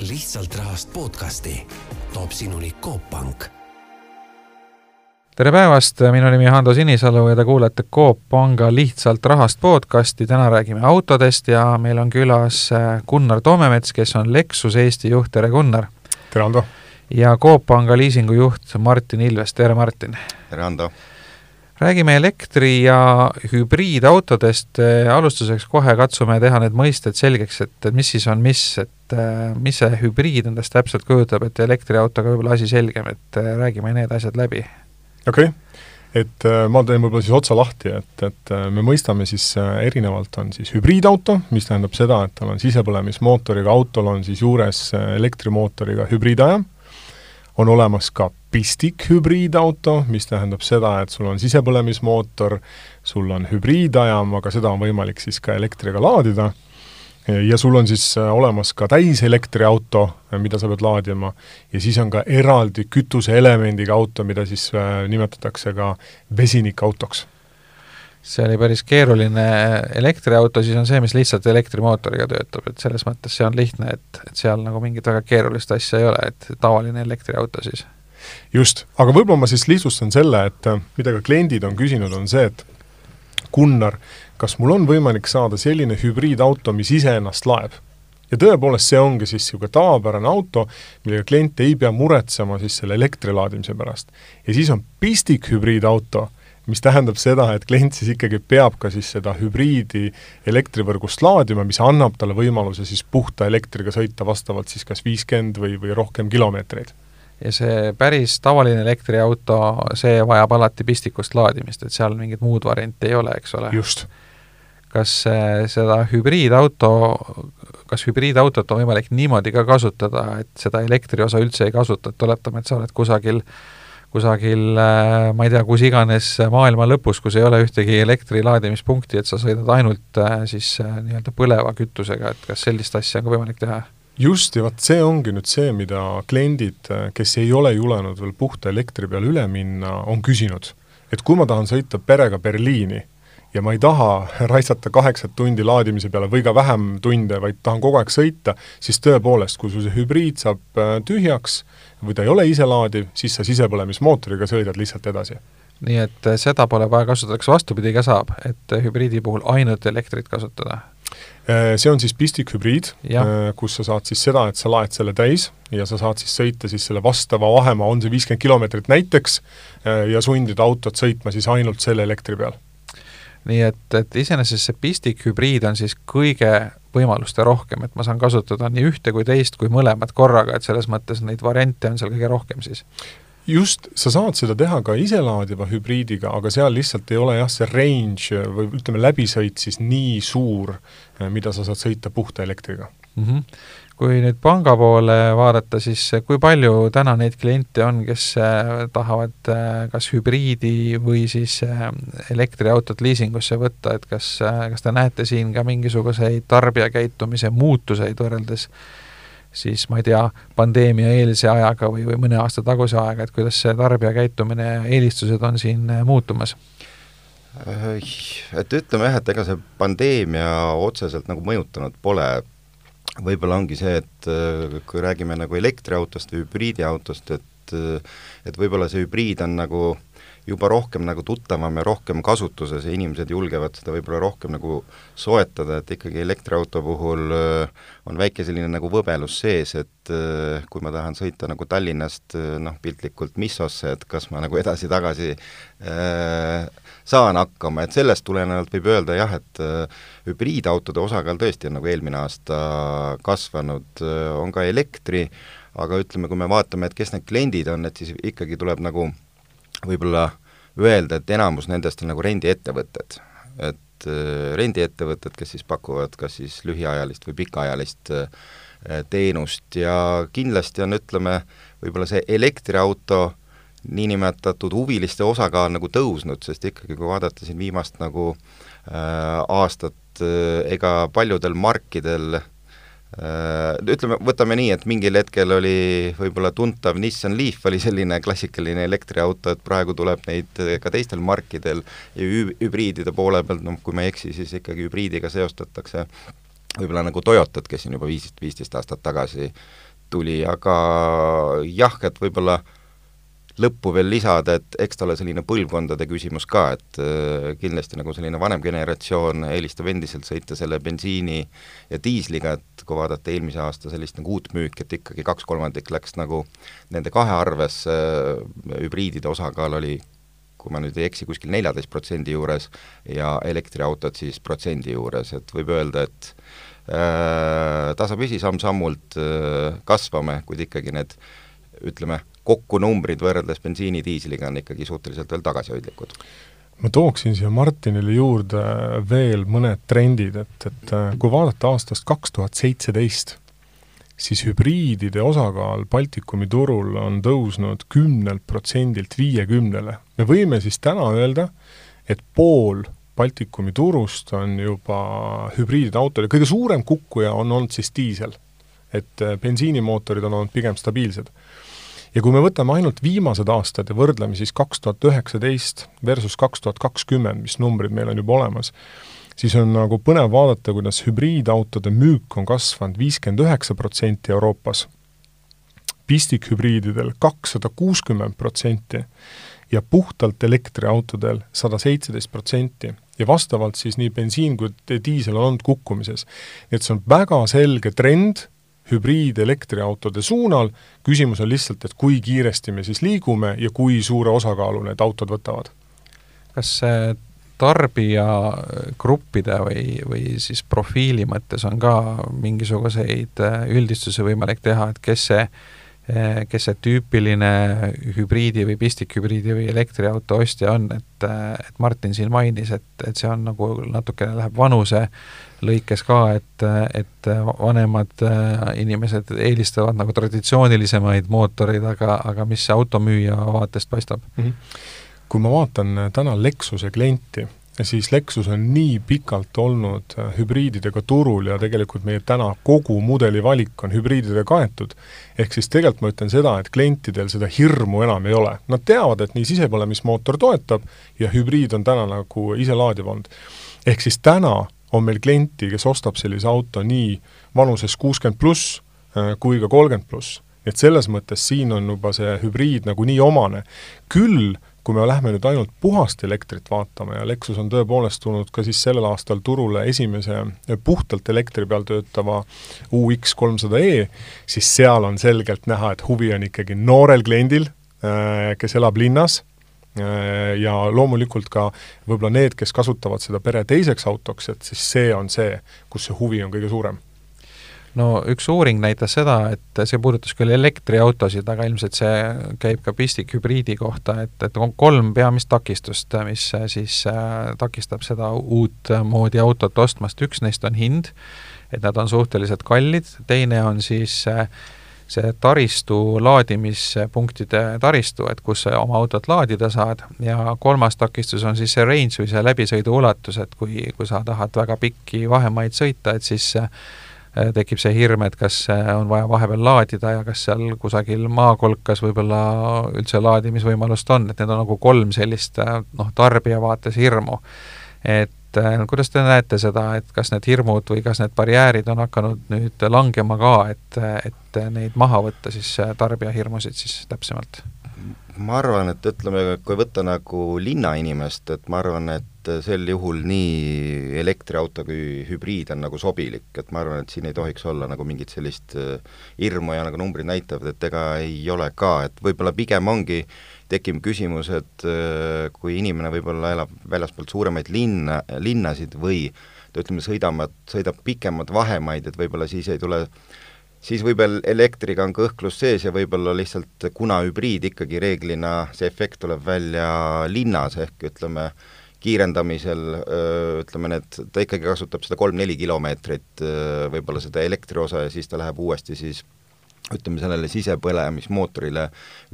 lihtsalt rahast podcasti toob sinuni Coop Pank. tere päevast, minu nimi on Hando Sinisalu ja te kuulete Coop Panga Lihtsalt rahast podcasti, täna räägime autodest ja meil on külas äh, Gunnar Toomemets, kes on Lexus Eesti juht, tere Gunnar! tere, Hando! ja Coop Panga liisingu juht Martin Ilves, tere Martin! tere, Hando! Räägime elektri- ja hübriidautodest, alustuseks kohe katsume teha need mõisted selgeks, et, mis siis on mis, et äh, mis see hübriid endast täpselt kujutab, et elektriautoga võib-olla asi selgem, et äh, räägime need asjad läbi. okei okay., et ma teen võib-olla siis otsa lahti, et, et me mõistame siis erinevalt, on siis hübriidauto, mis tähendab seda, et tal on sisepõlemismootoriga autol on siis juures elektrimootoriga hübriidajam, on olemas ka pistikhübriidauto, mis tähendab seda, et sul on sisepõlemismootor, sul on hübriidajam, aga seda on võimalik siis ka elektriga laadida, ja sul on siis äh, olemas ka täiselektriauto, äh, mida sa pead laadima, ja siis on ka eraldi kütuseelemendiga auto, mida siis äh, nimetatakse ka vesinikautoks see oli päris keeruline, elektriauto siis on see, mis lihtsalt elektrimootoriga töötab, et selles mõttes see on lihtne, et, et seal nagu mingit väga keerulist asja ei ole, et tavaline elektriauto siis. just, aga võib-olla ma siis lihtsustan selle, et mida ka kliendid on küsinud, on see, et Gunnar, kas mul on võimalik saada selline hübriidauto, mis iseennast laeb? ja tõepoolest, see ongi siis niisugune tavapärane auto, millega klient ei pea muretsema siis selle elektri laadimise pärast. ja siis on pistikhübriidauto mis tähendab seda, et klient siis ikkagi peab ka siis seda hübriidi elektrivõrgust laadima, mis annab talle võimaluse siis puhta elektriga sõita vastavalt siis kas viiskümmend või, või rohkem kilomeetreid. ja see päris tavaline elektriauto, see vajab alati pistikust laadimist, et seal mingit muud varianti ei ole, eks ole? just. kas seda hübriidauto, kas hübriidautot on võimalik niimoodi ka kasutada, et seda elektriosa üldse ei kasutata, oletame, et sa oled kusagil äh, kusagil äh, ma ei tea, kus iganes maailma lõpus, kus ei ole ühtegi elektri laadimispunkti, et sa sõidad ainult äh, siis äh, nii-öelda põleva kütusega, et kas sellist asja on ka võimalik teha? just, ja vot see ongi nüüd see, mida kliendid, kes ei ole julenud veel puhta elektri peale üle minna, on küsinud. et kui ma tahan sõita perega Berliini ja ma ei taha raisata kaheksat tundi laadimise peale või ka vähem tunde, vaid tahan kogu aeg sõita, siis tõepoolest, kui sul see hübriid saab tühjaks, või ta ei ole iselaadiv, siis sa sisepõlemismootoriga sõidad lihtsalt edasi. nii et äh, seda pole vaja kasutada, kas vastupidi ka saab, et äh, hübriidi puhul ainult elektrit kasutada? Äh, see on siis pistikhübriid, kus sa saad siis seda, et sa laed selle täis ja sa saad siis sõita siis selle vastava vahemaa, on see viiskümmend kilomeetrit näiteks, ja sundida autot sõitma siis ainult selle elektri peal nii et, et iseenesest see pistikhübriid on siis kõige võimaluste rohkem, et ma saan kasutada nii ühte kui teist kui mõlemat korraga, et selles mõttes neid variante on seal kõige rohkem siis? just, sa saad seda teha ka iselaadiva hübriidiga, aga seal lihtsalt ei ole jah, see range või ütleme, läbisõit siis nii suur, mida sa saad sõita puhta elektriga mm. -hmm kui nüüd panga poole vaadata, siis kui palju täna neid kliente on, kes äh, tahavad äh, kas hübriidi või siis äh, elektriautot liisingusse võtta, et kas, kas te näete siin ka mingisuguseid tarbijakäitumise muutuseid võrreldes siis ma ei tea, pandeemia eelse ajaga või, või mõne aasta taguse ajaga, et kuidas see tarbijakäitumine ja eelistused on siin muutumas? Et ütleme jah, et ega see pandeemia otseselt nagu mõjutanud pole võib-olla ongi see, et äh, kui räägime nagu elektriautost või hübriidiautost, et äh, et võib-olla see hübriid on nagu juba rohkem nagu tuttavam ja rohkem kasutuses ja inimesed julgevad seda võib-olla rohkem nagu soetada, et ikkagi elektriauto puhul äh, on väike selline nagu võbelus sees, et kui ma tahan sõita nagu Tallinnast noh, piltlikult Missosse, et kas ma nagu edasi-tagasi äh, saan hakkama, et sellest tulenevalt võib öelda jah, et äh, hübriidautode osakaal tõesti on nagu eelmine aasta kasvanud, äh, on ka elektri, aga ütleme, kui me vaatame, et kes need kliendid on, et siis ikkagi tuleb nagu võib-olla öelda, et enamus nendest on nagu rendiettevõtted. et äh, rendiettevõtted, kes siis pakuvad kas siis lühiajalist või pikaajalist teenust ja kindlasti on, ütleme, võib-olla see elektriauto äh, niinimetatud huviliste osakaal nagu tõusnud, sest ikkagi kui vaadata siin viimast nagu äh, aastat äh,, ega paljudel markidel äh, ütleme, võtame nii, et mingil hetkel oli võib-olla tuntav Nissan Leaf oli selline klassikaline elektriauto, et praegu tuleb neid ka teistel markidel ja hübriidide poole pealt, noh kui ma ei eksi, siis ikkagi hübriidiga seostatakse võib-olla nagu Toyotat, kes siin juba viisteist, viisteist aastat tagasi tuli, aga jah, et võib-olla lõppu veel lisada, et eks ta ole selline põlvkondade küsimus ka, et äh, kindlasti nagu selline vanem generatsioon eelistab endiselt sõita selle bensiini ja diisliga, et kui vaadata eelmise aasta sellist nagu uut müüki, et ikkagi kaks kolmandik läks nagu nende kahe arvesse, hübriidide osakaal oli kui ma nüüd ei eksi, kuskil neljateist protsendi juures ja elektriautod siis protsendi juures, et võib öelda, et äh, tasapisi samm-sammult äh, kasvame, kuid ikkagi need ütleme, kokku numbrid võrreldes bensiini, diisliga on ikkagi suhteliselt veel tagasihoidlikud. ma tooksin siia Martinile juurde veel mõned trendid, et, et äh, kui vaadata aastast kaks tuhat seitseteist, siis hübriidide osakaal Baltikumi turul on tõusnud kümnelt protsendilt viiekümnele. me võime siis täna öelda, et pool Baltikumi turust on juba hübriidide autod ja kõige suurem kukkuja on olnud siis diisel. et äh, bensiinimootorid on olnud pigem stabiilsed ja kui me võtame ainult viimased aastad ja võrdleme siis kaks tuhat üheksateist versus kaks tuhat kakskümmend, mis numbrid meil on juba olemas, siis on nagu põnev vaadata, kuidas hübriidautode müük on kasvanud viiskümmend üheksa protsenti Euroopas, pistikhübriididel kakssada kuuskümmend protsenti ja puhtalt elektriautodel sada seitseteist protsenti ja vastavalt siis nii bensiin kui diisel on olnud kukkumises. nii et see on väga selge trend hübriidelektriautode suunal, küsimus on lihtsalt, et kui kiiresti me siis liigume ja kui suure osakaalu need autod võtavad. kas see tarbijagruppide või, või siis profiili mõttes on ka mingisuguseid äh, üldistusi võimalik teha, et kes see äh, kes see tüüpiline hübriidi või pistikhübriidi või elektriauto ostja on, et, äh, et Martin siin mainis, et, et see on nagu natukene läheb vanuse lõikes ka, et, et vanemad äh, inimesed eelistavad nagu traditsioonilisemaid mootoreid, aga, aga mis automüüja vaatest paistab mm? -hmm. kui ma vaatan täna Lexuse klienti, siis Lexus on nii pikalt olnud äh, hübriididega turul ja tegelikult meie täna kogu mudeli valik on hübriididega kaetud, ehk siis tegelikult ma ütlen seda, et klientidel seda hirmu enam ei ole. Nad teavad, et nii sisepõlemismootor toetab ja hübriid on täna nagu iselaadiv olnud. ehk siis täna on meil klienti, kes ostab sellise auto nii vanuses kuuskümmend pluss äh, kui ka kolmkümmend pluss. et selles mõttes siin on juba see hübriid nagu nii omane. küll kui me lähme nüüd ainult puhast elektrit vaatama ja Lexus on tõepoolest tulnud ka siis sellel aastal turule esimese puhtalt elektri peal töötava UX kolmsada E, siis seal on selgelt näha, et huvi on ikkagi noorel kliendil, äh, kes elab linnas Äh, ja loomulikult ka võib-olla need, kes kasutavad seda pere teiseks autoks, et siis see on see, kus see huvi on kõige suurem no üks uuring näitas seda, et see puudutas küll elektriautosid, aga ilmselt see käib ka pistikhübriidi kohta, et, et on kolm peamist takistust, mis siis äh, takistab seda uut moodi autot ostmast, üks neist on hind, et nad on suhteliselt kallid, teine on siis äh, see taristu, laadimispunktide taristu, et kus sa oma autot laadida saad. Ja kolmas takistus on siis see range või see läbisõidu ulatus, et kui, kui sa tahad väga pikki vahemaid sõita, et siis äh, tekib see hirm, et kas äh, on vaja vahepeal laadida ja kas seal kusagil maakolkas võib-olla üldse laadimisvõimalust on, et need on nagu kolm sellist äh, noh, tarbija vaates hirmu. et äh, kuidas te näete seda, et kas need hirmud või kas need barjäärid on hakanud nüüd langema ka, et, et neid maha võtta siis äh, tarbija hirmusid siis täpsemalt? Ma arvan, et ütleme, kui võtta nagu linnainimest, et ma arvan, et sel juhul nii elektriauto kui hübriid on nagu sobilik, et ma arvan, et siin ei tohiks olla nagu mingit sellist äh, hirmu ja nagu numbrid näitavad, et ega ei ole ka, et võib-olla pigem ongi tekib küsimus, et äh, kui inimene võib-olla elab väljaspoolt suuremaid linna, linnasid või ütleme, sõidama, sõidab pikemad vahemaid, et võib-olla siis ei tule siis võib-olla elektriga on kõhklus sees ja võib-olla lihtsalt kuna hübriid ikkagi reeglina, see efekt tuleb välja linnas, ehk ütleme, kiirendamisel ütleme, need, ta ikkagi kasutab seda kolm-neli kilomeetrit, võib-olla seda elektriosa ja siis ta läheb uuesti siis ütleme, sellele sisepõlemismootorile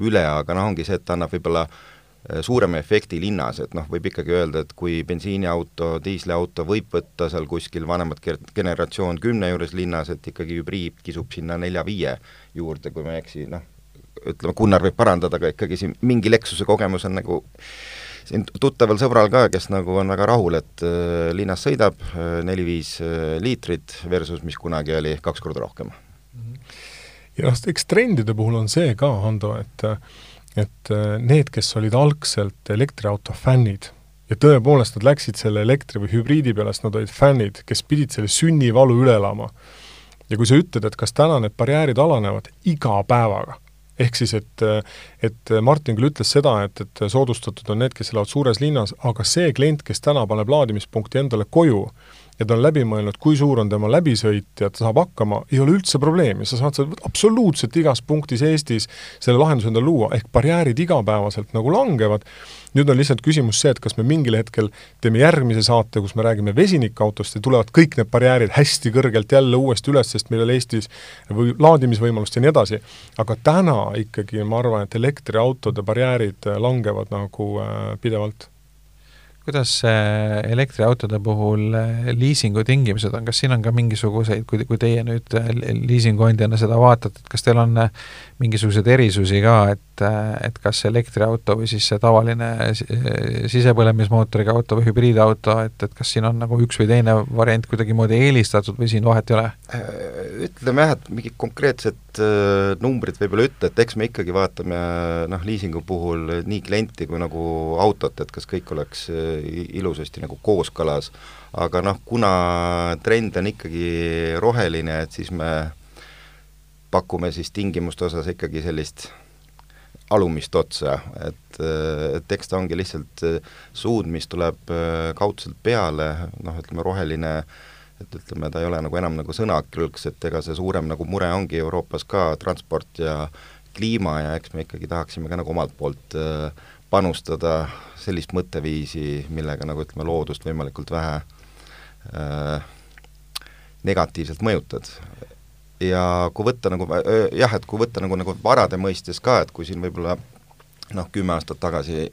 üle, aga noh, ongi see, et ta annab võib-olla äh, suurema efekti linnas, et noh, võib ikkagi öelda, et kui bensiiniauto, diisliauto võib võtta seal kuskil vanemat generatsioon kümne juures linnas, et ikkagi hübriid kisub sinna nelja-viie juurde, kui ma ei eksi, noh, ütleme, Gunnar võib parandada, aga ikkagi siin mingi Lexuse kogemus on nagu siin tuttaval sõbral ka, kes nagu on väga rahul, et äh, linnas sõidab neli-viis liitrit versus mis kunagi oli kaks korda rohkem. ja noh, eks trendide puhul on see ka, Hando, et et need, kes olid algselt elektriauto fännid, ja tõepoolest nad läksid selle elektri või hübriidi peale, sest nad olid fännid, kes pidid selle sünnivalu üle elama. ja kui sa ütled, et kas täna need barjäärid alanevad, iga päevaga ehk siis, et, et Martin küll ütles seda, et, et soodustatud on need, kes elavad suures linnas, aga see klient, kes täna paneb laadimispunkti endale koju, ja ta on läbi mõelnud, kui suur on tema läbisõit ja ta saab hakkama, ei ole üldse probleemi, sa saad seal absoluutselt igas punktis Eestis selle lahenduse endale luua, ehk barjäärid igapäevaselt nagu langevad nüüd on lihtsalt küsimus see, et kas me mingil hetkel teeme järgmise saate, kus me räägime vesinikautost ja tulevad kõik need barjäärid hästi kõrgelt jälle uuesti üles, sest meil oli Eestis või laadimisvõimalust ja nii edasi. aga täna ikkagi ma arvan, et elektriautode barjäärid langevad nagu äh, pidevalt kuidas elektriautode puhul äh, liisingu tingimused on, kas siin on ka mingisuguseid, kui, kui teie nüüd äh, liisinguandjana seda vaatate, et kas teil on mingisuguseid erisusi ka, et, et kas elektriauto või siis see tavaline sisepõlemismootoriga auto või hübriidauto, et, et kas siin on nagu üks või teine variant kuidagimoodi eelistatud või siin vahet ei ole? Ütleme jah, et mingid konkreetsed äh, numbrid võib-olla ütle, et eks me ikkagi vaatame noh, liisingu puhul nii klienti kui nagu autot, et kas kõik oleks äh, ilusasti nagu kooskõlas, aga noh, kuna trend on ikkagi roheline, et siis me pakume siis tingimuste osas ikkagi sellist alumist otsa, et, et eks ta ongi lihtsalt suund, mis tuleb äh, kaudselt peale, noh, ütleme roheline, et ütleme, ta ei ole nagu enam nagu sõnakõlks, et ega see suurem nagu mure ongi Euroopas ka transport ja kliima ja eks me ikkagi tahaksime ka nagu omalt poolt äh, panustada sellist mõtteviisi, millega nagu ütleme, loodust võimalikult vähe äh, negatiivselt mõjutad. Ja kui võtta nagu jah, et kui võtta nagu, nagu varade mõistes ka, et kui siin võib-olla noh, kümme aastat tagasi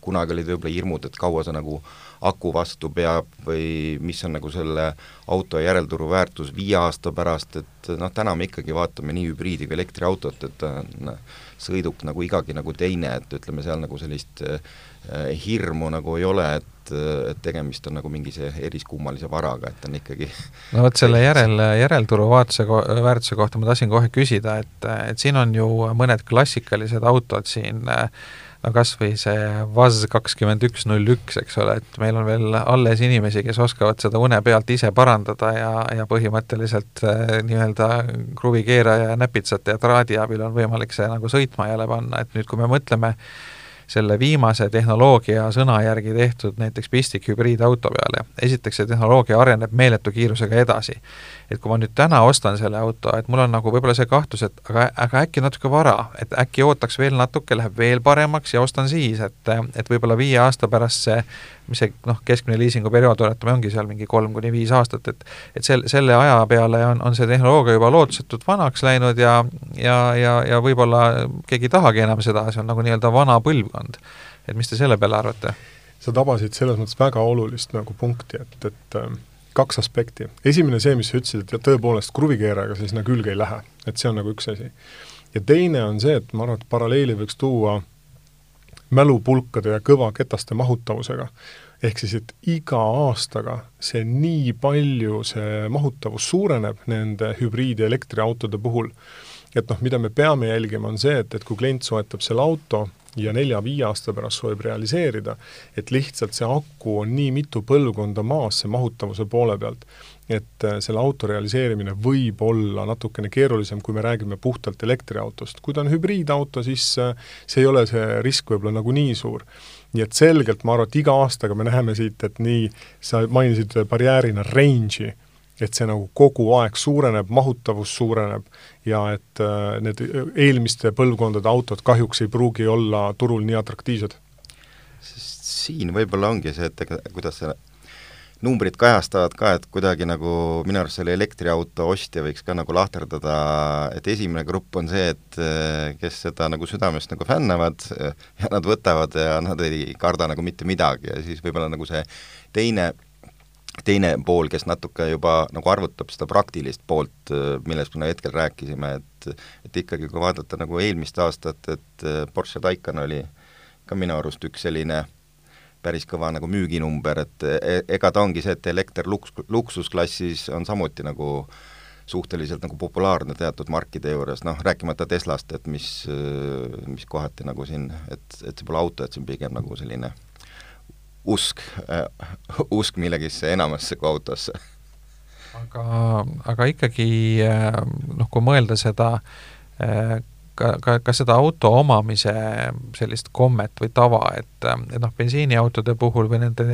kunagi olid võib-olla hirmud, et kaua see nagu aku vastu peab või mis on nagu selle auto järelturu väärtus viie aasta pärast, et noh, täna me ikkagi vaatame nii hübriidi kui elektriautot, et on sõiduk nagu igagi nagu teine, et ütleme, seal nagu sellist äh, hirmu nagu ei ole, et et, et tegemist on nagu mingi see eriskummalise varaga, et on ikkagi no vot, selle järel, järelturu vaatuse, väärtuse kohta ma tahtsin kohe küsida, et, et siin on ju mõned klassikalised autod siin no kas või see VAZ kakskümmend üks null üks, eks ole, et meil on veel alles inimesi, kes oskavad seda une pealt ise parandada ja, ja põhimõtteliselt äh, nii-öelda kruvikeeraja ja näpitsate ja traadi abil on võimalik see nagu sõitma jälle panna, et nüüd, kui me mõtleme äh, selle viimase tehnoloogia sõna järgi tehtud näiteks pistik hübriidauto peale. esiteks, see tehnoloogia areneb meeletu kiirusega edasi. et kui ma nüüd täna ostan selle auto, et mul on nagu võib-olla see kahtlus, et aga, aga äkki natuke vara, et äkki ootaks veel natuke, läheb veel paremaks ja ostan siis, et et võib-olla viie aasta pärast see mis see noh, keskmine liisinguperiood, oletame, ongi seal mingi kolm kuni viis aastat, et et sel-, selle aja peale on, on see tehnoloogia juba lootusetult vanaks läinud ja ja, ja, ja võib-olla keegi ei tahagi enam seda, see on nagu nii-öelda vana põlvkond. et mis te selle peale arvate? sa tabasid selles mõttes väga olulist nagu punkti, et, et äh, kaks aspekti. esimene see, mis sa ütlesid, et tõepoolest kruvikeerajaga see sinna külge ei lähe, et see on nagu üks asi. ja teine on see, et ma arvan, et paralleeli võiks tuua mälupulkade ja kõvaketaste mahutavusega. ehk siis, et iga aastaga see nii palju, see mahutavus suureneb nende hübriid- ja elektriautode puhul, et noh, mida me peame jälgima, on see, et, et kui klient soetab selle auto ja nelja-viie aasta pärast soovib realiseerida, et lihtsalt see aku on nii mitu põlvkonda maas, see mahutavuse poole pealt, et äh, selle auto realiseerimine võib olla natukene keerulisem, kui me räägime puhtalt elektriautost. kui ta on hübriidauto, siis äh, see ei ole see risk võib-olla nagu nii suur. nii et selgelt ma arvan, et iga aastaga me näeme siit, et nii, sa mainisid barjäärina range'i, et see nagu kogu aeg suureneb, mahutavus suureneb ja et äh, need eelmiste põlvkondade autod kahjuks ei pruugi olla turul nii atraktiivsed. siin võib-olla ongi see, et ega kuidas see numbrid kajastavad ka, et kuidagi nagu minu arust selle elektriauto ostja võiks ka nagu lahterdada, et esimene grupp on see, et kes seda nagu südamest nagu fännavad ja nad võtavad ja nad ei karda nagu mitte midagi ja siis võib-olla nagu see teine teine pool, kes natuke juba nagu arvutab seda praktilist poolt, millest me hetkel rääkisime, et et ikkagi, kui vaadata nagu eelmist aastat, et Porsche Taycan oli ka minu arust üks selline päris kõva nagu müüginumber, et e-, ega ta ongi see, et elekter luks-, luksusklassis on samuti nagu suhteliselt nagu populaarne teatud markide juures, noh, rääkimata Teslast, et mis, mis kohati nagu siin, et, et see pole auto, et see on pigem nagu selline usk äh,, usk millegisse enamasse kui autosse. aga, aga ikkagi noh, kui mõelda seda äh, ka, ka, ka seda auto omamise sellist kommet või tava, et, et noh, bensiiniautode puhul või nende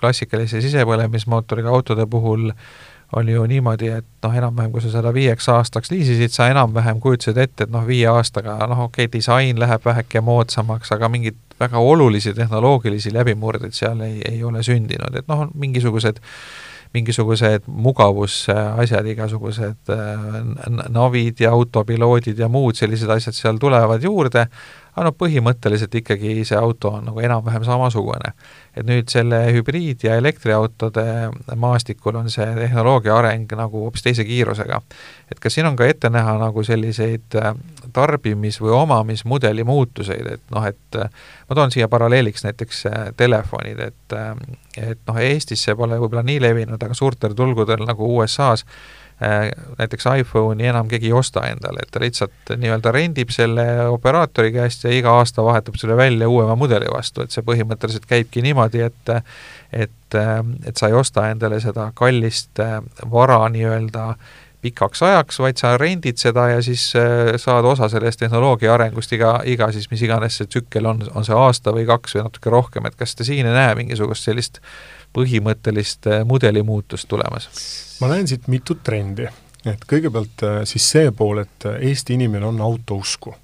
klassikalise sisepõlemismootoriga autode puhul oli ju niimoodi, et noh, enam-vähem kui sa seda viieks aastaks liisisid, sa enam-vähem kujutasid ette, et noh, viie aastaga noh, okei okay,, disain läheb väheke moodsamaks, aga mingit väga olulisi tehnoloogilisi läbimurdeid seal ei, ei ole sündinud, et noh, mingisugused mingisugused mugavusasjad, igasugused äh, navid ja autopiloodid ja muud sellised asjad seal tulevad juurde, aga noh, põhimõtteliselt ikkagi see auto on nagu enam-vähem samasugune. et nüüd selle hübriid- ja elektriautode maastikul on see tehnoloogia areng nagu hoopis teise kiirusega. et kas siin on ka ette näha nagu selliseid äh, tarbimis- või omamismudeli muutuseid, et noh, et äh, ma toon siia paralleeliks näiteks telefonid, et et noh, Eestis see pole võib-olla nii levinud, aga suurtel turgudel nagu USA-s äh, näiteks iPhone'i enam keegi ei osta endale, et ta lihtsalt nii-öelda rendib selle operaatori käest ja iga aasta vahetab selle välja uuema mudeli vastu, et see põhimõtteliselt käibki niimoodi, et et, et sa ei osta endale seda kallist äh, vara nii-öelda pikaks ajaks, vaid sa rendid seda ja siis äh, saad osa sellest tehnoloogia arengust iga, iga siis mis iganes see tsükkel on, on see aasta või kaks või natuke rohkem, et kas te siin ei näe mingisugust sellist põhimõttelist äh, mudeli muutust tulemas? ma näen siit mitut trendi, et kõigepealt äh, siis see pool, et Eesti inimene on autousku.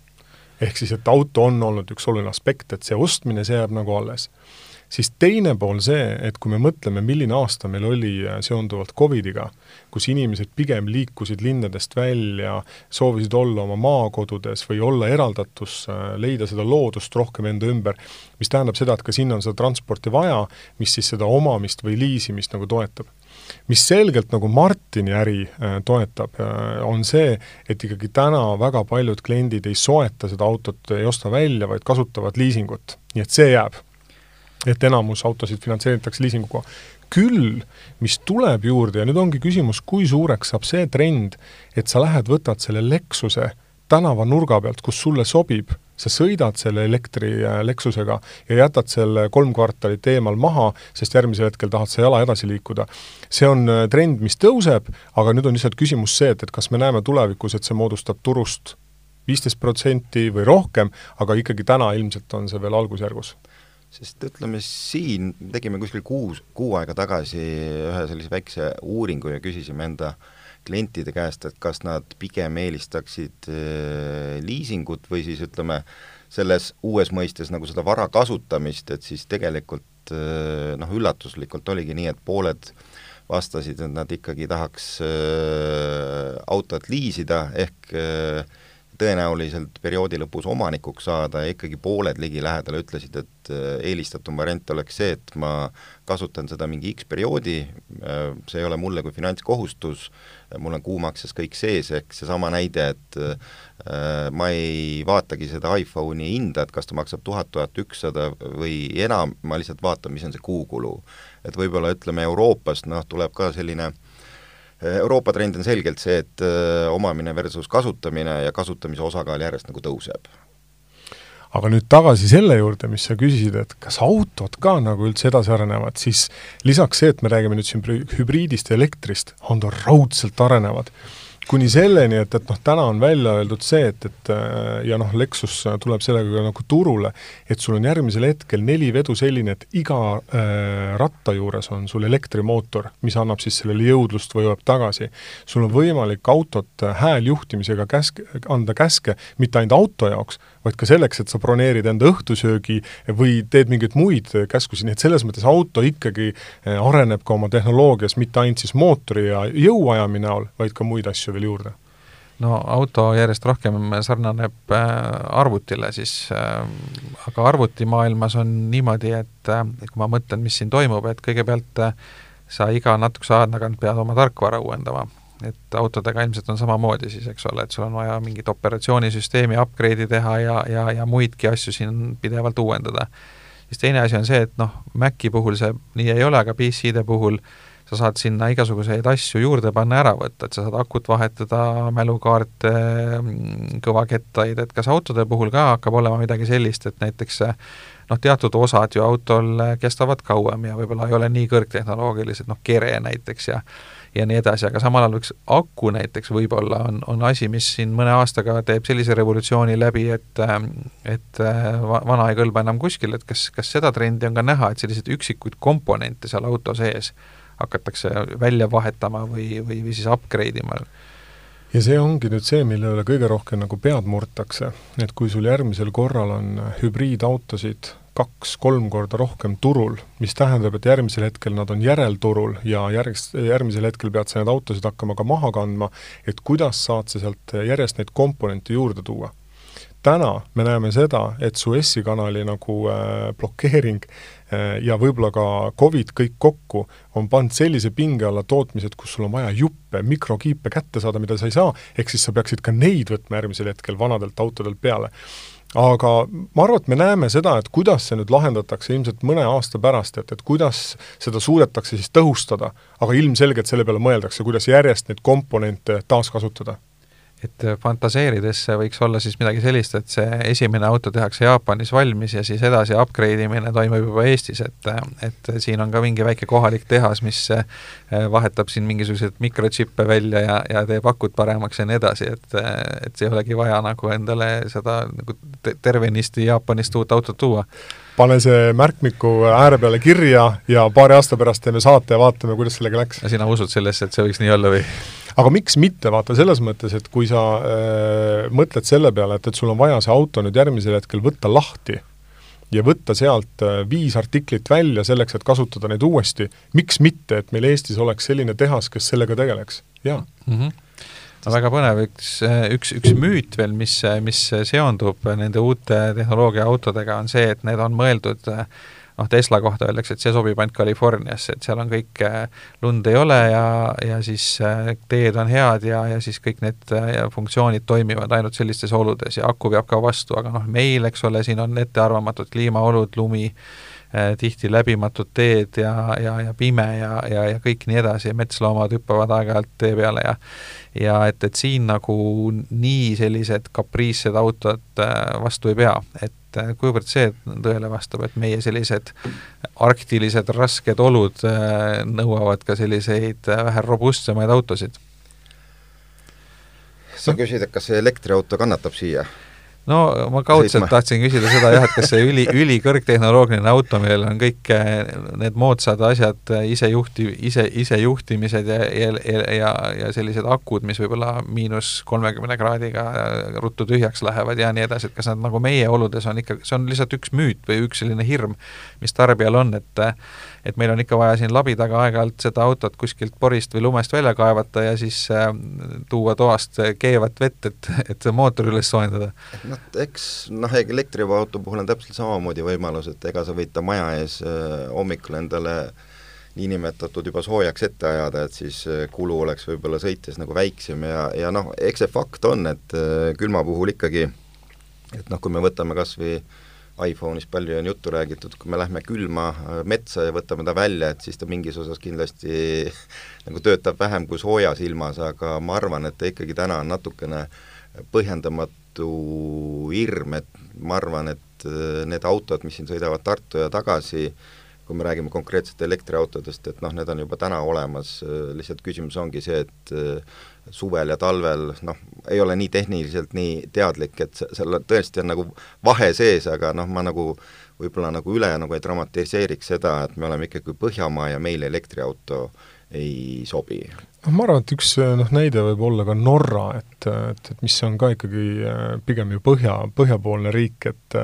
ehk siis, et auto on olnud üks oluline aspekt, et see ostmine, see jääb nagu alles siis teine pool see, et kui me mõtleme, milline aasta meil oli äh, seonduvalt Covidiga, kus inimesed pigem liikusid linnadest välja, soovisid olla oma maakodudes või olla eraldatus, äh, leida seda loodust rohkem enda ümber, mis tähendab seda, et ka sinna on seda transporti vaja, mis siis seda omamist või liisimist nagu toetab mis selgelt nagu Martini äri äh, toetab, on see, et ikkagi täna väga paljud kliendid ei soeta seda autot, ei osta välja, vaid kasutavad liisingut. nii et see jääb et enamus autosid finantseeritakse liisinguga. küll, mis tuleb juurde ja nüüd ongi küsimus, kui suureks saab see trend, et sa lähed, võtad selle Lexuse tänavanurga pealt, kus sulle sobib, sa sõidad selle elektri äh, Lexusega ja jätad selle kolm kvartalit eemal maha, sest järgmisel hetkel tahad sa jala edasi liikuda. see on äh, trend, mis tõuseb, aga nüüd on lihtsalt küsimus see, et, et kas me näeme tulevikus, et see moodustab turust viisteist protsenti või rohkem, aga ikkagi täna ilmselt on see veel algusjärgus sest ütleme siin, tegime kuskil kuus, kuu aega tagasi ühe sellise väikse uuringu ja küsisime enda klientide käest, et kas nad pigem eelistaksid äh, liisingut või siis ütleme, selles uues mõistes nagu seda vara kasutamist, et siis tegelikult äh, noh, üllatuslikult oligi nii, et pooled vastasid, et nad ikkagi tahaks äh, autot liisida, ehk äh, tõenäoliselt perioodi lõpus omanikuks saada ja ikkagi pooled ligilähedal ütlesid, et äh, eelistatum variant oleks see, et ma kasutan seda mingi X perioodi, äh, see ei ole mulle kui finantskohustus, mul on kuumakses kõik sees, ehk seesama näide, et äh, ma ei vaatagi seda iPhone'i hinda, et kas ta maksab tuhat, tuhat ükssada või enam, ma lihtsalt vaatan, mis on see kuukulu. et võib-olla ütleme, Euroopast noh, tuleb ka selline äh, Euroopa trend on selgelt see, et äh, omamine versus kasutamine ja kasutamise osakaal järjest nagu tõuseb. aga nüüd tagasi selle juurde, mis sa küsisid, et kas autod ka nagu üldse edasi arenevad, siis lisaks see, et me räägime nüüd siin hübriidist ja elektrist, on ta raudselt arenevad kuni selleni, et, et noh, täna on välja öeldud see, et, et äh, ja noh, Lexus tuleb sellega ka nagu turule, et sul on järgmisel hetkel neli vedu selline, et iga äh, ratta juures on sul elektrimootor, mis annab siis sellele jõudlust või jõuab tagasi. sul on võimalik autot äh, hääljuhtimisega käsk-, anda käske mitte ainult auto jaoks, vaid ka selleks, et sa broneerid enda õhtusöögi või teed mingeid muid käskusid, nii et selles mõttes auto ikkagi äh, areneb ka oma tehnoloogias mitte ainult siis mootori ja jõuajami näol, vaid ka muid asju veel juurde. No auto järjest rohkem sarnaneb äh, arvutile siis äh,, aga arvutimaailmas on niimoodi, et äh, kui ma mõtlen, mis siin toimub, et kõigepealt sa iga natukese aja tagant pead oma tarkvara uuendama et autodega ilmselt on samamoodi siis, eks ole, et sul on vaja mingit operatsioonisüsteemi upgrade'i teha ja, ja, ja muidki asju siin pidevalt uuendada. siis teine asi on see, et noh, Maci puhul see nii ei ole, aga PC-de puhul sa saad sinna igasuguseid asju juurde panna, ära võtta, et sa saad akut vahetada, mälukaarte, kõvakettaid, et kas autode puhul ka hakkab olema midagi sellist, et näiteks noh, teatud osad ju autol kestavad kauem ja võib-olla ei ole nii kõrgtehnoloogilised, noh, kere näiteks ja ja nii edasi, aga samal ajal üks aku näiteks võib-olla on, on asi, mis siin mõne aastaga teeb sellise revolutsiooni läbi, et et vana ei kõlba enam kuskil, et kas, kas seda trendi on ka näha, et selliseid üksikuid komponente seal auto sees hakatakse välja vahetama või, või, või siis upgrade ima? ja see ongi nüüd see, mille üle kõige rohkem nagu pead murtakse, et kui sul järgmisel korral on hübriidautosid kaks-kolm korda rohkem turul, mis tähendab, et järgmisel hetkel nad on järelturul ja järgis, järgmisel hetkel pead sa neid autosid hakkama ka maha kandma, et kuidas saad sa sealt järjest neid komponente juurde tuua. Täna me näeme seda, et Suessi kanali nagu äh, blokeering äh, ja võib-olla ka Covid kõik kokku on pannud sellise pinge alla tootmised, kus sul on vaja juppe, mikrokiipe kätte saada, mida sa ei saa, ehk siis sa peaksid ka neid võtma järgmisel hetkel vanadelt autodelt peale aga ma arvan, et me näeme seda, et kuidas see nüüd lahendatakse ilmselt mõne aasta pärast, et, et kuidas seda suudetakse siis tõhustada, aga ilmselgelt selle peale mõeldakse, kuidas järjest neid komponente taaskasutada et fantaseerides võiks olla siis midagi sellist, et see esimene auto tehakse Jaapanis valmis ja siis edasi upgrade imine toimub juba Eestis, et et siin on ka mingi väike kohalik tehas, mis eh, vahetab siin mingisuguseid mikrotsippe välja ja, ja teeb akut paremaks ja nii edasi, et et ei olegi vaja nagu endale seda nagu tervenisti Jaapanist uut autot tuua pane see märkmiku ääre peale kirja ja paari aasta pärast teeme saate ja vaatame, kuidas sellega läks. sina usud sellesse, et see võiks nii olla või? Aga miks mitte, vaata selles mõttes, et kui sa äh, mõtled selle peale, et, et sul on vaja see auto nüüd järgmisel hetkel võtta lahti ja võtta sealt äh, viis artiklit välja selleks, et kasutada neid uuesti, miks mitte, et meil Eestis oleks selline tehas, kes sellega tegeleks, jaa. Mm. -hmm no väga põnev, üks, üks, üks müüt veel, mis, mis seondub nende uute tehnoloogia autodega, on see, et need on mõeldud äh, noh, Tesla kohta öeldakse, et see sobib ainult Californiasse, et seal on kõik, äh, lund ei ole ja, ja siis äh, teed on head ja, ja siis kõik need äh, funktsioonid toimivad ainult sellistes oludes ja aku peab ka vastu, aga noh, meil, eks ole, siin on ettearvamatud kliimaolud, lumi, tihti läbimatud teed ja, ja, ja pime ja, ja, ja kõik nii edasi ja metsloomad hüppavad aeg-ajalt tee peale ja ja et, et siin nagu nii sellised kapriissed autod vastu ei pea, et äh, kuivõrd see tõele vastab, et meie sellised arktilised rasked olud äh, nõuavad ka selliseid äh, vähe robustsemaid autosid? sa küsid, et kas see elektriauto kannatab siia? No ma kaudselt Sõitma. tahtsin küsida seda jah, et kas see üli, ülikõrgtehnoloogiline auto, millel on kõik eh, need moodsad asjad, eh, isejuhti, ise, isejuhtimised ja, ja, ja, ja sellised akud, mis võib-olla miinus kolmekümne kraadiga ruttu tühjaks lähevad ja nii edasi, et kas nad nagu meie oludes on ikka, see on lihtsalt üks müüt või üks selline hirm, mis tarbijal on, et et meil on ikka vaja siin labi taga aeg-ajalt seda autot kuskilt porist või lumest välja kaevata ja siis äh, tuua toast keevat vett, et, et see mootor üles soojendada. Noh, eks noh, elektriauto puhul on täpselt samamoodi võimalus, et ega sa võid ta maja ees äh, hommikul endale niinimetatud juba soojaks ette ajada, et siis äh, kulu oleks võib-olla sõites nagu väiksem ja, ja noh, eks see fakt on, et äh, külma puhul ikkagi et noh, kui me võtame kas või iPhone'ist palju on juttu räägitud, kui me lähme külma metsa ja võtame ta välja, et siis ta mingis osas kindlasti nagu töötab vähem kui soojas ilmas, aga ma arvan, et ta ikkagi täna on natukene põhjendamatu hirm, et ma arvan, et äh, need autod, mis siin sõidavad Tartu ja tagasi, kui me räägime konkreetselt elektriautodest, et noh, need on juba täna olemas, äh, lihtsalt küsimus ongi see, et suvel ja talvel noh, ei ole nii tehniliselt nii teadlik, et seal tõesti on nagu vahe sees, aga noh, ma nagu võib-olla nagu üle nagu ei dramatiseeriks seda, et me oleme ikkagi Põhjamaa ja meile elektriauto ei sobi. noh, ma arvan, et üks noh, näide võib olla ka Norra, et, et, et mis on ka ikkagi äh, pigem ju põhja, põhjapoolne riik, et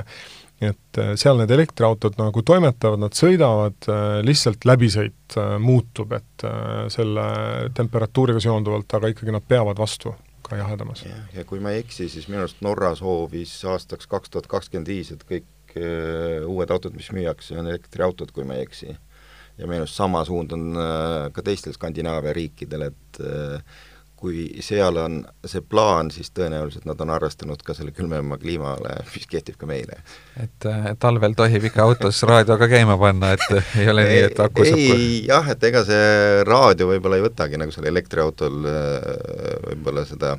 et seal need elektriautod nagu toimetavad, nad sõidavad, lihtsalt läbisõit muutub, et selle temperatuuriga seonduvalt, aga ikkagi nad peavad vastu ka jahedamas. ja kui ma ei eksi, siis minu arust Norra soovis aastaks kaks tuhat kakskümmend viis, et kõik uued autod, mis müüakse, on elektriautod, kui ma ei eksi. Ja minu arust sama suund on ka teistel Skandinaavia riikidel, et kui seal on see plaan, siis tõenäoliselt nad on arvestanud ka selle külmema kliimale, mis kehtib ka meile. et äh, talvel tohib ikka autos raadio ka käima panna, et ei ole nii, et aku saab ei, jah, et ega see raadio võib-olla ei võtagi nagu sellel elektriautol äh, võib-olla seda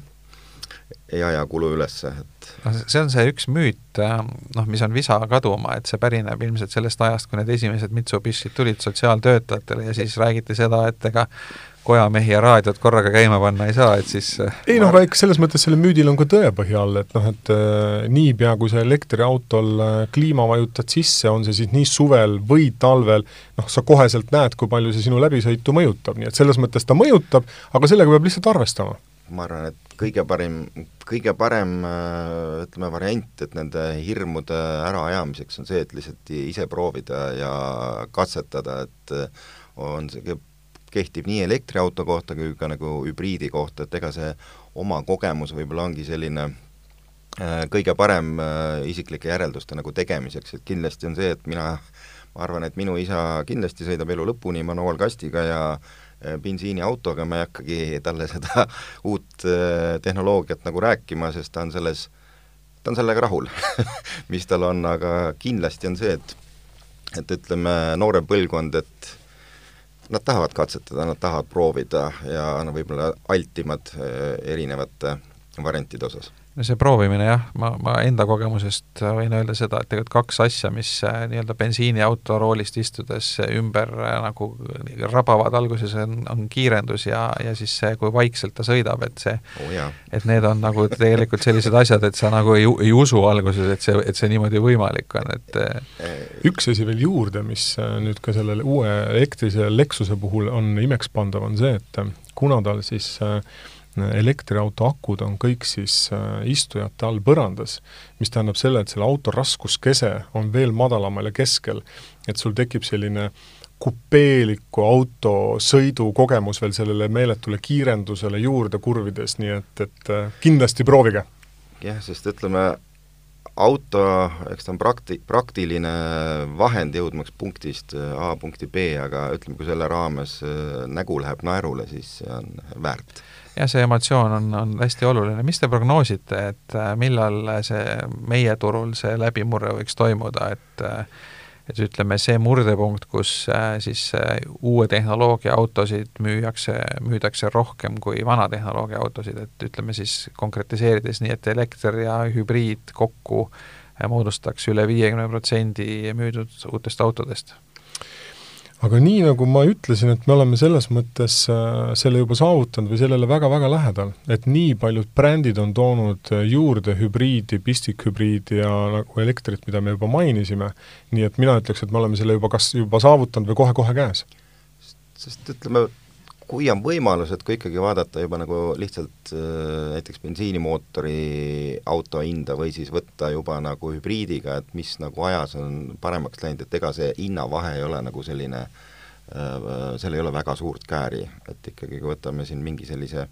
ei aja kulu üles, et noh, see on see üks müüt, noh, mis on visa kaduma, et see pärineb ilmselt sellest ajast, kui need esimesed Mitsubishid tulid sotsiaaltöötajatele ja siis räägiti seda, et ega kojamehi ja raadiot korraga käima panna ei saa, et siis äh, ei noh, aga ikka selles mõttes sellel müüdil on ka tõepõhi all, et noh, et äh, niipea, kui sa elektriautol äh, kliima vajutad sisse, on see siis nii suvel või talvel, noh, sa koheselt näed, kui palju see sinu läbisõitu mõjutab, nii et selles mõttes ta mõjutab, aga sellega peab lihtsalt arvestama. Ma arvan, et kõige parim, kõige parem ütleme, variant, et nende hirmude äraajamiseks on see, et lihtsalt ise proovida ja katsetada, et on see kehtib nii elektriauto kohta kui ka nagu hübriidi kohta, et ega see oma kogemus võib-olla ongi selline äh, kõige parem äh, isiklike järelduste nagu tegemiseks, et kindlasti on see, et mina, ma arvan, et minu isa kindlasti sõidab elu lõpuni manuaalkastiga ja äh, bensiiniautoga, ma ei hakkagi talle seda uut tehnoloogiat nagu rääkima, sest ta on selles, ta on sellega rahul mis tal on, aga kindlasti on see, et et ütleme, noorem põlvkond, et nad tahavad katsetada, nad tahavad proovida ja no võib-olla altimad eh, erinevate variantide osas see proovimine jah, ma, ma enda kogemusest võin öelda seda, et tegelikult kaks asja, mis äh, nii-öelda bensiiniauto roolist istudes ümber äh, nagu rabavad alguses, on, on kiirendus ja, ja siis see, kui vaikselt ta sõidab, et see oh,, et need on nagu tegelikult sellised asjad, et sa nagu ei, ei usu alguses, et see, et see niimoodi võimalik on, et äh, üks asi veel juurde, mis nüüd ka sellele uue elektrise Lexuse puhul on imekspandav, on see, et kuna tal siis äh, elektriauto akud on kõik siis äh, istujate all põrandas, mis tähendab selle, et selle auto raskuskese on veel madalamal ja keskel, et sul tekib selline kupeeliku auto sõidukogemus veel sellele meeletule kiirendusele juurde kurvides, nii et, et äh, kindlasti proovige. jah, sest ütleme, auto, eks ta on prakti-, praktiline vahend jõudmaks punktist A punkti B, aga ütleme, kui selle raames nägu läheb naerule, siis see on väärt jah, see emotsioon on, on hästi oluline, mis te prognoosite, et äh, millal see meie turul see läbimurre võiks toimuda, et äh, et ütleme, see murdepunkt, kus äh, siis uue tehnoloogia autosid müüakse, müüdakse rohkem kui vana tehnoloogia autosid, et ütleme siis konkretiseerides nii, et elekter ja hübriid kokku moodustaks üle viiekümne protsendi müüdud uutest autodest aga nii, nagu ma ütlesin, et me oleme selles mõttes äh, selle juba saavutanud või sellele väga-väga lähedal, et nii paljud brändid on toonud äh, juurde hübriidi, pistikhübriidi ja nagu elektrit, mida me juba mainisime, nii et mina ütleks, et me oleme selle juba kas juba saavutanud või kohe-kohe käes. sest ütleme, kui on võimalus, et kui ikkagi vaadata juba nagu lihtsalt äh, näiteks bensiinimootori auto hinda või siis võtta juba nagu hübriidiga, et mis nagu ajas on paremaks läinud, et ega see hinnavahe ei ole nagu selline äh,, seal ei ole väga suurt kääri, et ikkagi kui võtame siin mingi sellise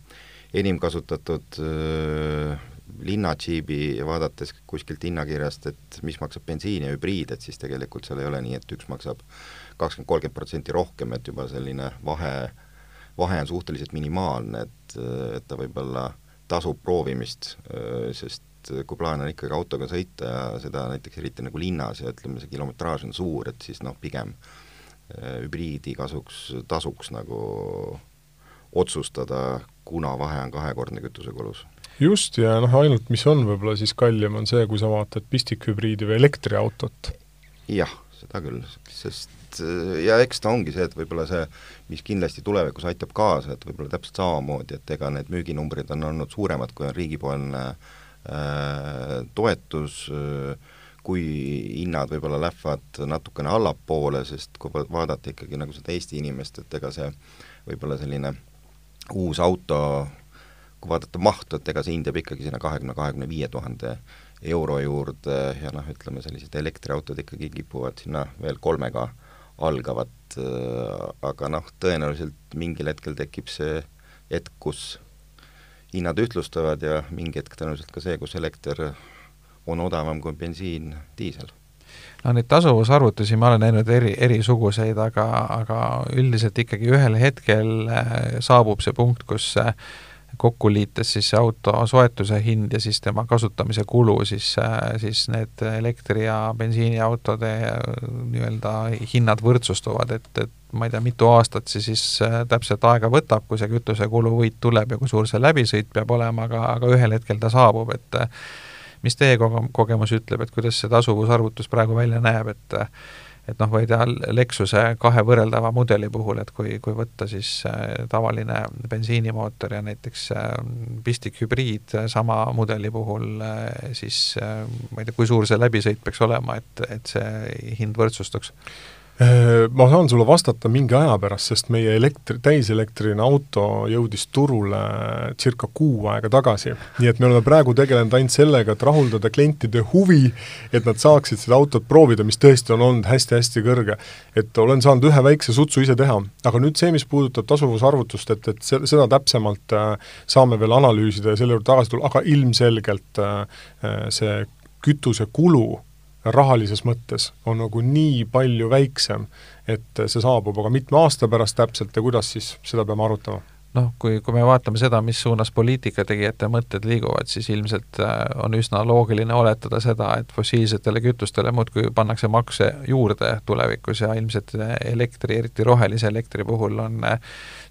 enim kasutatud äh, linnadžiibi ja vaadates kuskilt hinnakirjast, et mis maksab bensiin ja hübriid, et siis tegelikult seal ei ole nii, et üks maksab kakskümmend, kolmkümmend protsenti rohkem, et juba selline vahe vahe on suhteliselt minimaalne, et, et ta võib-olla tasub proovimist, sest kui plaan on ikkagi autoga sõita ja seda näiteks eriti nagu linnas ja ütleme, see kilometraaž on suur, et siis noh, pigem hübriidi kasuks tasuks nagu otsustada, kuna vahe on kahekordne kütusekulus. just, ja noh, ainult mis on võib-olla siis kallim, on see, kui sa vaatad pistikhübriidi või elektriautot. jah, seda küll, sest ja eks ta ongi see, et võib-olla see, mis kindlasti tulevikus aitab kaasa, et võib-olla täpselt samamoodi, et ega need müüginumbrid on olnud suuremad, kui on riigipoolne äh, toetus äh,, kui hinnad võib-olla lähevad natukene allapoole, sest kui vaadata ikkagi nagu seda Eesti inimest, et ega see võib-olla selline uus auto, kui vaadata mahtu, et ega see hind jääb ikkagi sinna kahekümne, kahekümne viie tuhande euro juurde ja noh, ütleme sellised elektriautod ikkagi kipuvad sinna veel kolmega algavat, äh, aga noh, tõenäoliselt mingil hetkel tekib see hetk, kus hinnad ühtlustuvad ja mingi hetk tõenäoliselt ka see, kus elekter on odavam kui bensiin, diisel. No neid tasuvusarvutusi ma olen näinud eri, erisuguseid, aga, aga üldiselt ikkagi ühel hetkel äh, saabub see punkt, kus äh, kokku liites siis auto soetuse hind ja siis tema kasutamise kulu, siis, siis need elektri- ja bensiiniautode nii-öelda hinnad võrdsustuvad, et, et ma ei tea, mitu aastat see siis täpselt aega võtab, kui see kütusekulu võit tuleb ja kui suur see läbisõit peab olema, aga, aga ühel hetkel ta saabub, et mis teie kogemus ütleb, et kuidas see tasuvusarvutus praegu välja näeb, et et noh, või teha Lexuse kahe võrreldava mudeli puhul, et kui, kui võtta siis äh, tavaline bensiinimootor ja näiteks äh, pistikhübriid sama mudeli puhul, äh, siis ma ei tea, kui suur see läbisõit peaks olema, et, et see hind võrdsustuks? Äh, ma saan sulle vastata mingi aja pärast, sest meie elektri, täiselektriline auto jõudis turule circa kuu aega tagasi. nii et me oleme praegu tegelenud ainult sellega, et rahuldada klientide huvi, et nad saaksid seda autot proovida, mis tõesti on olnud hästi-hästi kõrge. et olen saanud ühe väikse sutsu ise teha, aga nüüd see, mis puudutab tasuvusarvutust, et, et se-, seda täpsemalt äh, saame veel analüüsida ja selle juurde tagasi tulla, aga ilmselgelt äh see kütusekulu rahalises mõttes on nagu nii palju väiksem, et see saabub aga mitme aasta pärast täpselt ja kuidas, siis seda peame arutama noh, kui, kui me vaatame seda, mis suunas poliitikategijate mõtted liiguvad, siis ilmselt äh, on üsna loogiline oletada seda, et fossiilsetele kütustele muudkui pannakse makse juurde tulevikus ja ilmselt elektri, eriti rohelise elektri puhul on äh,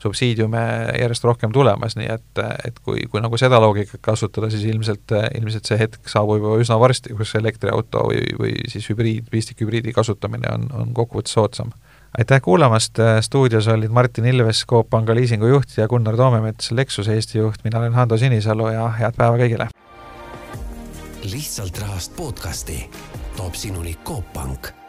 subsiidiume järjest rohkem tulemas, nii et, et kui, kui nagu seda loogikat kasutada, siis ilmselt, ilmselt see hetk saabub juba üsna varsti, kus elektriauto või, või siis hübriid, pistikhübriidi kasutamine on, on kokkuvõttes soodsam aitäh kuulamast, stuudios olid Martin Ilves, Coop Panga liisingu juht ja Gunnar Toomemets, Lexuse Eesti juht, mina olen Hando Sinisalu ja head päeva kõigile! lihtsalt rahast podcasti toob sinuni Coop Pank